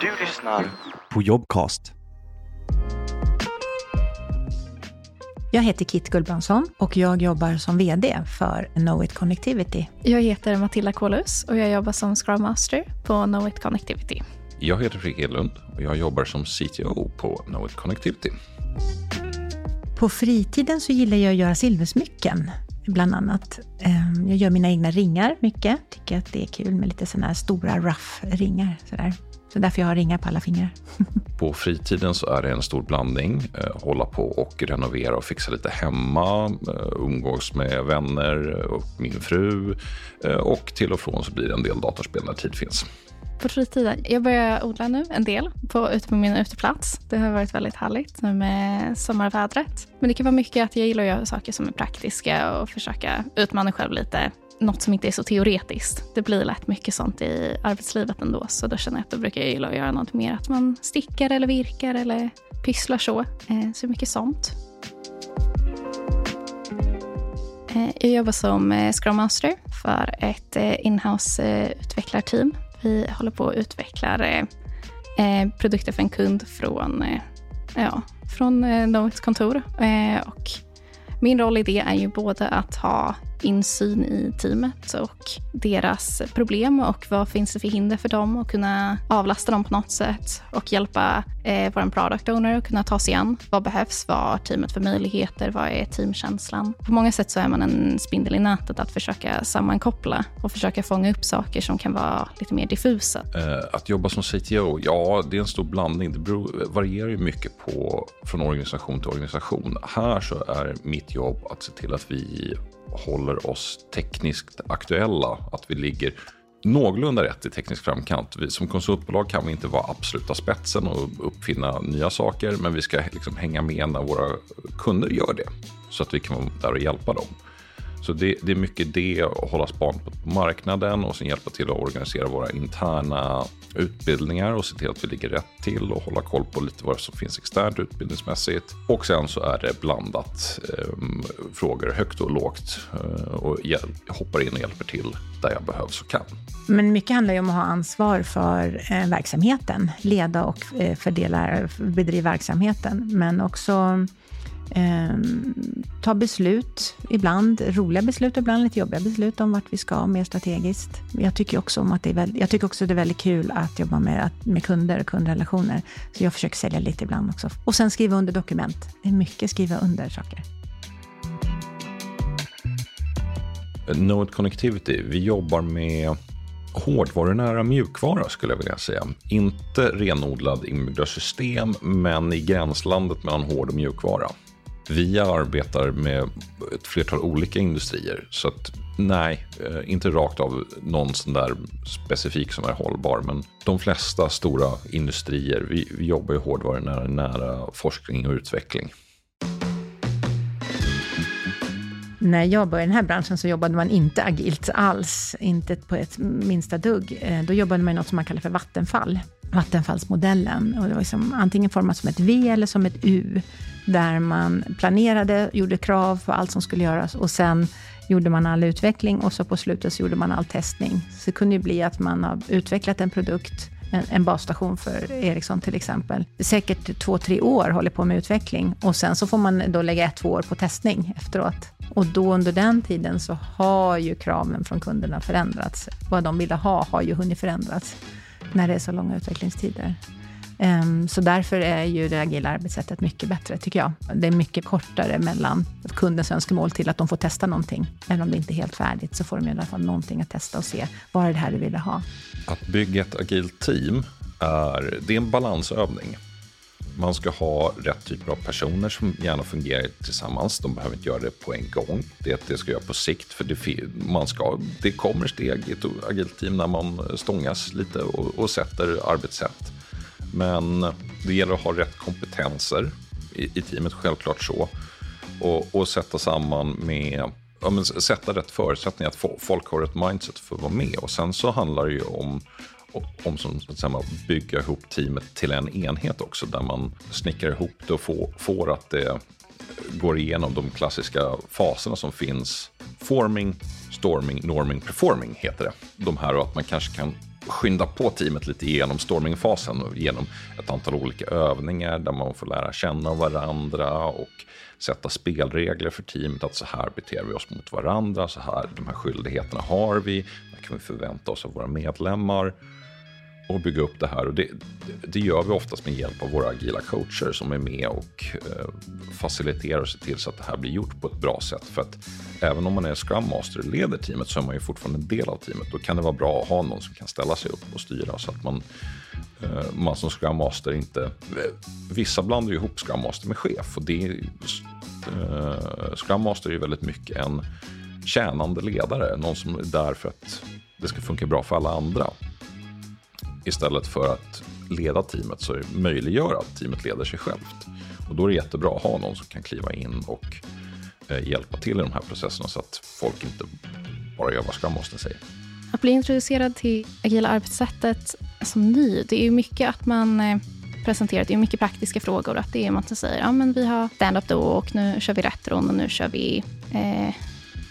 Du lyssnar på Jobcast. Jag heter Kit Gulbransson och jag jobbar som VD för Knowit Connectivity. Jag heter Matilda Kolus och jag jobbar som Scrum Master på Knowit Connectivity. Jag heter Fredrik Edlund och jag jobbar som CTO på Knowit Connectivity. På fritiden så gillar jag att göra silversmycken, bland annat. Ehm, jag gör mina egna ringar mycket. Tycker att det är kul med lite sådana här stora rough ringar. Sådär. Så därför jag har ringar på alla fingrar. På fritiden så är det en stor blandning. Eh, hålla på och renovera och fixa lite hemma. Eh, umgås med vänner och min fru. Eh, och till och från så blir det en del datorspel när tid finns. På fritiden? Jag börjar odla nu en del på, ute på min uteplats. Det har varit väldigt härligt nu med sommarvädret. Men det kan vara mycket att jag gillar att göra saker som är praktiska och försöka utmana själv lite något som inte är så teoretiskt. Det blir lätt mycket sånt i arbetslivet ändå, så då känner jag att då brukar jag gilla att göra något mer. Att man stickar eller virkar eller pysslar så. Eh, så mycket sånt. Eh, jag jobbar som eh, Scrum Master för ett inhouse utvecklarteam. Vi håller på att utveckla eh, produkter för en kund från, eh, ja, från eh, något kontor. Och min roll i det är ju både att ha insyn i teamet och deras problem och vad finns det för hinder för dem och kunna avlasta dem på något sätt och hjälpa eh, vår product owner att kunna ta sig an. Vad behövs? Vad har teamet för möjligheter? Vad är teamkänslan? På många sätt så är man en spindel i nätet att försöka sammankoppla och försöka fånga upp saker som kan vara lite mer diffusa. Eh, att jobba som CTO, ja, det är en stor blandning. Det beror, varierar ju mycket på, från organisation till organisation. Här så är mitt jobb att se till att vi håller oss tekniskt aktuella. Att vi ligger någorlunda rätt i teknisk framkant. Vi, som konsultbolag kan vi inte vara absoluta spetsen och uppfinna nya saker. Men vi ska liksom hänga med när våra kunder gör det. Så att vi kan vara där och hjälpa dem. Så det, det är mycket det, att hålla span på marknaden och sen hjälpa till att organisera våra interna utbildningar och se till att vi ligger rätt till och hålla koll på lite vad som finns externt utbildningsmässigt. Och sen så är det blandat eh, frågor högt och lågt eh, och hoppar in och hjälper till där jag behövs och kan. Men mycket handlar ju om att ha ansvar för eh, verksamheten, leda och eh, fördela, bedriva verksamheten, men också eh, ta beslut, ibland roliga beslut, ibland lite jobbiga beslut om vart vi ska mer strategiskt. Jag tycker också, om att det är väldigt, jag tycker också det är väldigt kul att jobba med, med kunder och kundrelationer. Så jag försöker sälja lite ibland också. Och sen skriva under dokument. Det är mycket skriva under saker. Node Connectivity, vi jobbar med hårdvarunära mjukvara skulle jag vilja säga. Inte renodlad inbyggda system, men i gränslandet mellan hård och mjukvara. Vi arbetar med ett flertal olika industrier. Så att nej, eh, inte rakt av någon sån där specifik som är hållbar. Men de flesta stora industrier, vi, vi jobbar ju hårdvarunära nära forskning och utveckling. När jag började i den här branschen så jobbade man inte agilt alls, inte på ett minsta dugg. Eh, då jobbade man i något som man kallar för vattenfall, vattenfallsmodellen. Och det var liksom antingen format som ett V eller som ett U där man planerade, gjorde krav på allt som skulle göras och sen gjorde man all utveckling och så på slutet så gjorde man all testning. Så det kunde ju bli att man har utvecklat en produkt, en, en basstation för Ericsson till exempel. Säkert två, tre år håller på med utveckling och sen så får man då lägga ett, två år på testning efteråt. Och då under den tiden så har ju kraven från kunderna förändrats. Vad de ville ha har ju hunnit förändras när det är så långa utvecklingstider. Ehm, så därför är ju det agila arbetssättet mycket bättre, tycker jag. Det är mycket kortare mellan kundens önskemål till att de får testa någonting. Även om det inte är helt färdigt så får de i alla fall någonting att testa och se. Vad är det här du ville ha? Att bygga ett agilt team är, det är en balansövning. Man ska ha rätt typer av personer som gärna fungerar tillsammans. De behöver inte göra det på en gång. Det, det ska göra på sikt. För det, man ska, det kommer steg i ett agilt team när man stångas lite och, och sätter arbetssätt. Men det gäller att ha rätt kompetenser i, i teamet, självklart så. Och, och sätta samman med ja, men sätta rätt förutsättningar, att folk har ett mindset för att vara med. Och sen så handlar det ju om, om som, att bygga ihop teamet till en enhet också, där man snickrar ihop det och får, får att det går igenom de klassiska faserna som finns. Forming, storming, norming, performing heter det. De här och att man kanske kan skynda på teamet lite genom stormingfasen och genom ett antal olika övningar där man får lära känna varandra och sätta spelregler för teamet. Att så här beter vi oss mot varandra, så här, de här skyldigheterna har vi, vad kan vi förvänta oss av våra medlemmar? Och bygga upp det här. Och det, det, gör vi oftast med hjälp av våra agila coacher som är med och eh, faciliterar och ser till så att det här blir gjort på ett bra sätt. För att även om man är Scrum Master och leder teamet så är man ju fortfarande en del av teamet. Då kan det vara bra att ha någon som kan ställa sig upp och styra så att man, eh, man som Scrum Master inte... Eh, vissa blandar ju ihop Scrum Master med chef och det eh, Scrum Master är ju väldigt mycket en tjänande ledare, någon som är där för att det ska funka bra för alla andra istället för att leda teamet så möjliggör att teamet leder sig självt. Och då är det jättebra att ha någon som kan kliva in och eh, hjälpa till i de här processerna så att folk inte bara gör vad Scrum måste säga. Att bli introducerad till agila arbetssättet som ny, det är mycket att man eh, presenterar, det är mycket praktiska frågor. Att det är man säger, ja men vi har stand-up då och nu kör vi retron och nu kör vi eh,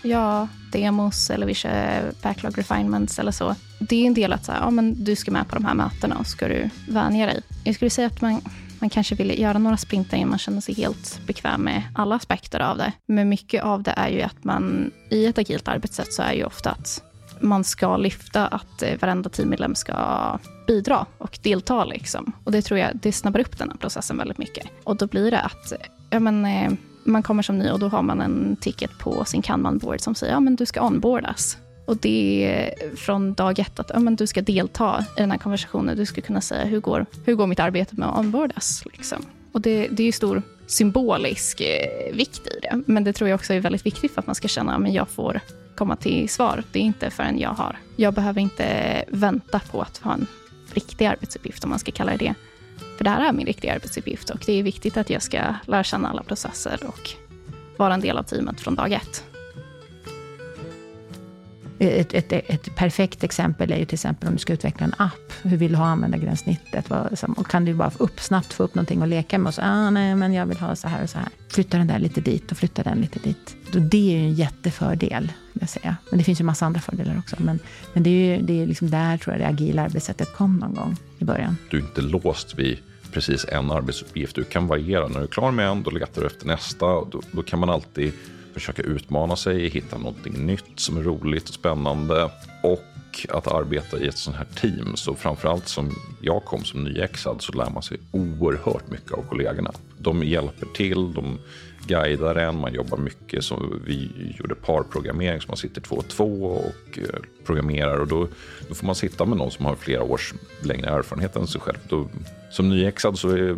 ja, demos eller vi kör backlog refinements eller så. Det är en del att så här, ja, men du ska med på de här mötena och ska du vänja dig. Jag skulle säga att man, man kanske vill göra några sprintar innan man känner sig helt bekväm med alla aspekter av det. Men mycket av det är ju att man i ett agilt arbetssätt så är ju ofta att man ska lyfta att eh, varenda teammedlem ska bidra och delta. Liksom. Och det tror jag det snabbar upp den här processen väldigt mycket. Och då blir det att ja, men, eh, man kommer som ny och då har man en ticket på sin kanban-board som säger att ja, du ska onboardas. Och det är från dag ett att ja, men du ska delta i den här konversationen. Du ska kunna säga hur går, hur går mitt arbete med att onboardas. Liksom. Och det, det är ju stor symbolisk eh, vikt i det. Men det tror jag också är väldigt viktigt för att man ska känna att jag får komma till svar. Det är inte förrän jag har. Jag behöver inte vänta på att ha en riktig arbetsuppgift, om man ska kalla det det. För det här är min riktiga arbetsuppgift och det är viktigt att jag ska lära känna alla processer och vara en del av teamet från dag ett. Ett, ett, ett, perfekt exempel är ju till exempel om du ska utveckla en app. Hur vill du ha användargränssnittet? Kan du bara upp, snabbt få upp någonting att leka med och så, ah, nej, men jag vill ha så här och så här. Flytta den där lite dit och flytta den lite dit. Det är ju en jättefördel, jag säga. Men det finns ju massa andra fördelar också. Men, men det är ju det är liksom där tror jag det agila arbetssättet kom någon gång i början. Du är inte låst vid precis en arbetsuppgift. Du kan variera. När du är klar med en, då letar du efter nästa. Då, då kan man alltid försöka utmana sig, hitta någonting nytt som är roligt och spännande. Och att arbeta i ett sånt här team. Så framförallt som jag kom som nyexad så lär man sig oerhört mycket av kollegorna. De hjälper till, de guidar en, man jobbar mycket. Så vi gjorde parprogrammering så man sitter två och två och eh, programmerar. Och då, då får man sitta med någon som har flera års längre erfarenhet än sig själv. Då, som nyexad så är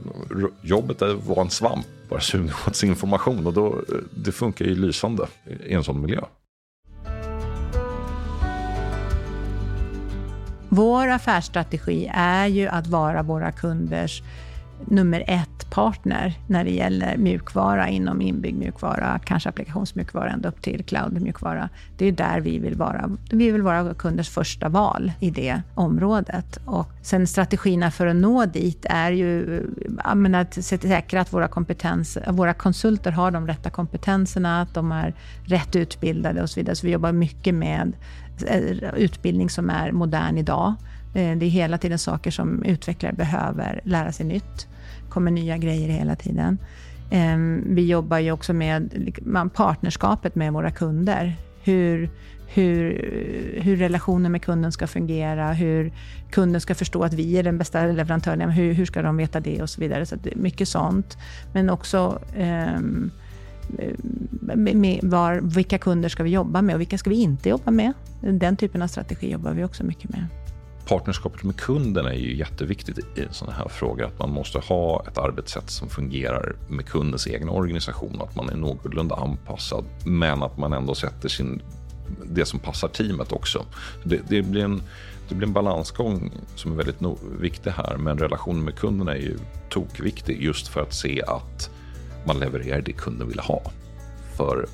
jobbet att vara en svamp, bara suga åt sig information. Och då, det funkar ju lysande i en sån miljö. Vår affärsstrategi är ju att vara våra kunders nummer ett partner när det gäller mjukvara inom inbyggd mjukvara, kanske applikationsmjukvara ända upp till cloud-mjukvara. Det är där vi vill vara. Vi vill vara kunders första val i det området. Och sen strategierna för att nå dit är ju att säkra att våra, kompetens, våra konsulter har de rätta kompetenserna, att de är rätt utbildade och så vidare. Så vi jobbar mycket med eh, utbildning som är modern idag. Eh, det är hela tiden saker som utvecklare behöver lära sig nytt kommer nya grejer hela tiden. Ehm, vi jobbar ju också med partnerskapet med våra kunder. Hur, hur, hur relationen med kunden ska fungera, hur kunden ska förstå att vi är den bästa leverantören. Hur, hur ska de veta det och så vidare. Så mycket sånt. Men också um, med var, vilka kunder ska vi jobba med och vilka ska vi inte jobba med? Den typen av strategi jobbar vi också mycket med partnerskapet med kunden är ju jätteviktigt i sådana här frågor. Att man måste ha ett arbetssätt som fungerar med kundens egen organisation att man är någorlunda anpassad. Men att man ändå sätter sin, det som passar teamet också. Det, det blir en, det blir en balansgång som är väldigt no viktig här. Men relationen med kunden är ju tokviktig just för att se att man levererar det kunden vill ha. För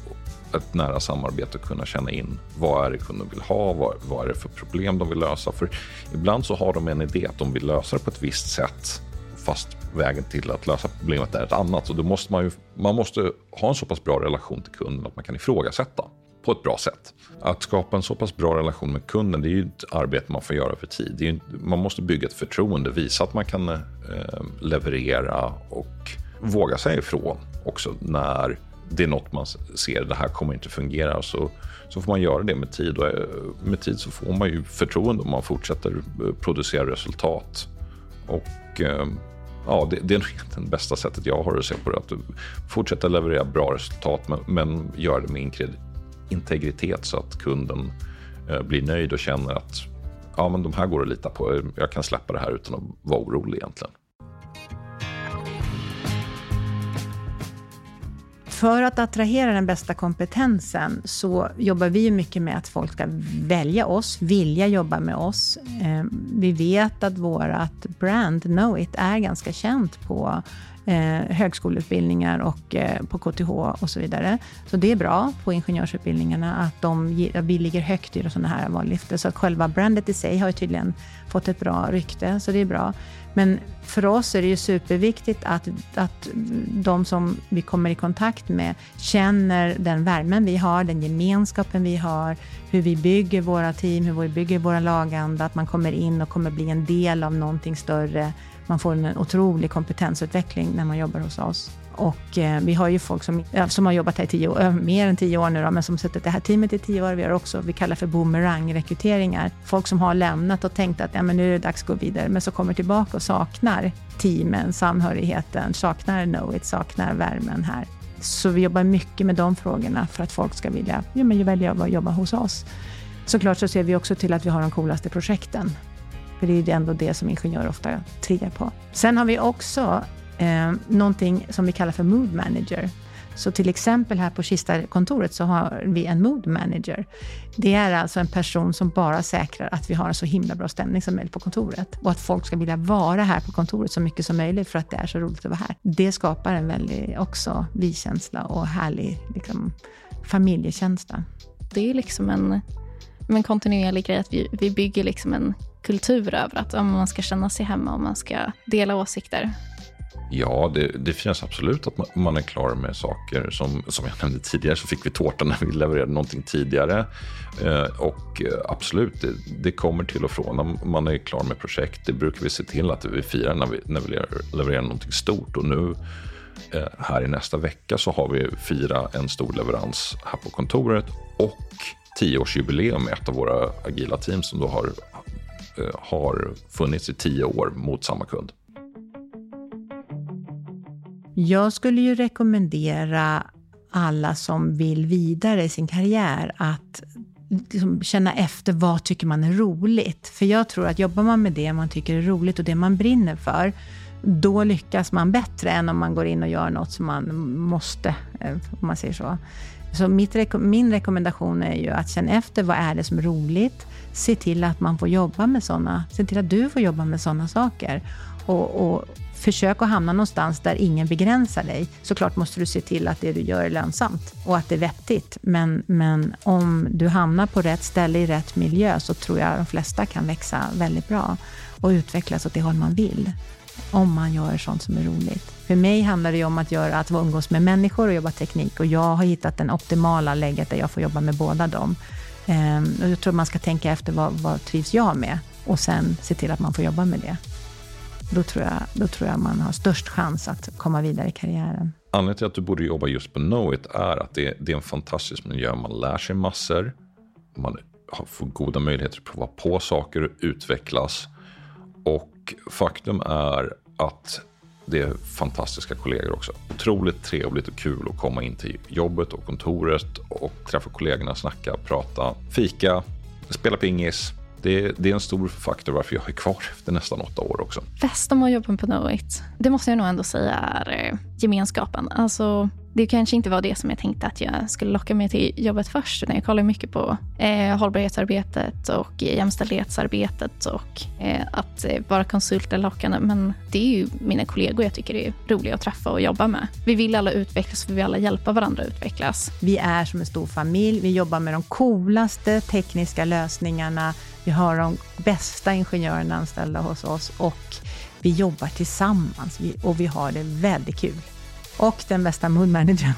ett nära samarbete och kunna känna in vad är det kunden vill ha, vad, vad är det för problem de vill lösa. För ibland så har de en idé att de vill lösa det på ett visst sätt fast vägen till att lösa problemet är ett annat. Så då måste man, ju, man måste ha en så pass bra relation till kunden att man kan ifrågasätta på ett bra sätt. Att skapa en så pass bra relation med kunden, det är ju ett arbete man får göra över tid. Det är, man måste bygga ett förtroende, visa att man kan eh, leverera och våga säga ifrån också när det är något man ser, det här kommer inte fungera. Så, så får man göra det med tid och eh, med tid så får man ju förtroende om man fortsätter eh, producera resultat. Och eh, ja, det, det är det bästa sättet jag har att se på det. Att fortsätta leverera bra resultat men, men göra det med integritet så att kunden blir nöjd och känner att ja, men de här går att lita på. Jag kan släppa det här utan att vara orolig egentligen. För att attrahera den bästa kompetensen så jobbar vi mycket med att folk ska välja oss, vilja jobba med oss. Ehm, vi vet att vårt brand Knowit är ganska känt på eh, högskoleutbildningar och eh, på KTH och så vidare. Så det är bra på ingenjörsutbildningarna att de, vi ligger högt i sådana här vallistor. Så att själva brandet i sig har ju tydligen fått ett bra rykte, så det är bra. Men för oss är det ju superviktigt att, att de som vi kommer i kontakt med känner den värmen vi har, den gemenskapen vi har, hur vi bygger våra team, hur vi bygger våra laganda, att man kommer in och kommer bli en del av någonting större. Man får en otrolig kompetensutveckling när man jobbar hos oss. Och eh, vi har ju folk som, som har jobbat här i tio år, mer än tio år nu då, men som suttit det här teamet i tio år. Vi har också, vi kallar för boomerang-rekryteringar. Folk som har lämnat och tänkt att ja, men nu är det dags att gå vidare, men så kommer tillbaka och saknar teamen, samhörigheten, saknar know-it, saknar värmen här. Så vi jobbar mycket med de frågorna för att folk ska vilja ja, men välja att jobba hos oss. Såklart så ser vi också till att vi har de coolaste projekten. För det är ju ändå det som ingenjörer ofta triggar på. Sen har vi också eh, någonting som vi kallar för mood manager. Så till exempel här på Kista-kontoret så har vi en mood manager. Det är alltså en person som bara säkrar att vi har en så himla bra stämning som möjligt på kontoret och att folk ska vilja vara här på kontoret så mycket som möjligt för att det är så roligt att vara här. Det skapar en väldigt också vi-känsla och härlig liksom, familjekänsla. Det är liksom en, en kontinuerlig grej att vi, vi bygger liksom en kultur över att om man ska känna sig hemma och man ska dela åsikter. Ja, det, det finns absolut att man är klar med saker. Som, som jag nämnde tidigare så fick vi tårta när vi levererade någonting tidigare. Eh, och eh, absolut, det, det, kommer till och från när man är klar med projekt. Det brukar vi se till att vi firar när vi, när vi levererar någonting stort. Och nu eh, här i nästa vecka så har vi firat en stor leverans här på kontoret och tioårsjubileum med ett av våra agila team som då har, Eh, har funnits i tio år mot samma kund. Jag skulle ju rekommendera alla som vill vidare i sin karriär att liksom känna efter vad tycker man är roligt. För jag tror att jobbar man med det man tycker är roligt och det man brinner för, då lyckas man bättre än om man går in och gör något som man måste, eh, om man säger så. Så mitt, min rekommendation är ju att känna efter vad är det som är roligt. Se till att man får jobba med sådana, se till att du får jobba med sådana saker. Och, och försök att hamna någonstans där ingen begränsar dig. Såklart måste du se till att det du gör är lönsamt och att det är vettigt. Men, men om du hamnar på rätt ställe i rätt miljö så tror jag de flesta kan växa väldigt bra och utvecklas åt det håll man vill. Om man gör sånt som är roligt. För mig handlar det om att, göra, att umgås med människor och jobba teknik. Och jag har hittat den optimala läget där jag får jobba med båda dem. Ehm, och jag tror man ska tänka efter vad, vad trivs jag med? Och sen se till att man får jobba med det. Då tror, jag, då tror jag man har störst chans att komma vidare i karriären. Anledningen till att du borde jobba just på Knowit är att det, det är en fantastisk miljö. Man lär sig massor. Man får goda möjligheter att prova på saker och utvecklas. Och faktum är att det är fantastiska kollegor också. Otroligt trevligt och kul att komma in till jobbet och kontoret och träffa kollegorna, snacka, prata, fika, spela pingis det, det, är en stor faktor varför jag är kvar efter nästan åtta år också. Bästa med att jobba på Knowit, det måste jag nog ändå säga är eh, gemenskapen. Alltså, det kanske inte var det som jag tänkte att jag skulle locka mig till jobbet först. Utan jag kollar mycket på eh, hållbarhetsarbetet och eh, jämställdhetsarbetet och eh, att eh, vara konsult är lockande. Men det är ju mina kollegor jag tycker är roliga att träffa och jobba med. Vi vill alla utvecklas, vi vill alla hjälpa varandra att utvecklas. Vi är som en stor familj. Vi jobbar med de coolaste tekniska lösningarna. Vi har de bästa ingenjörerna anställda hos oss och vi jobbar tillsammans och vi har det väldigt kul och den bästa moodmanagern.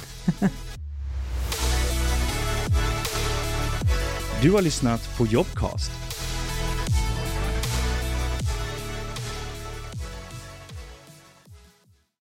du har lyssnat på Jobcast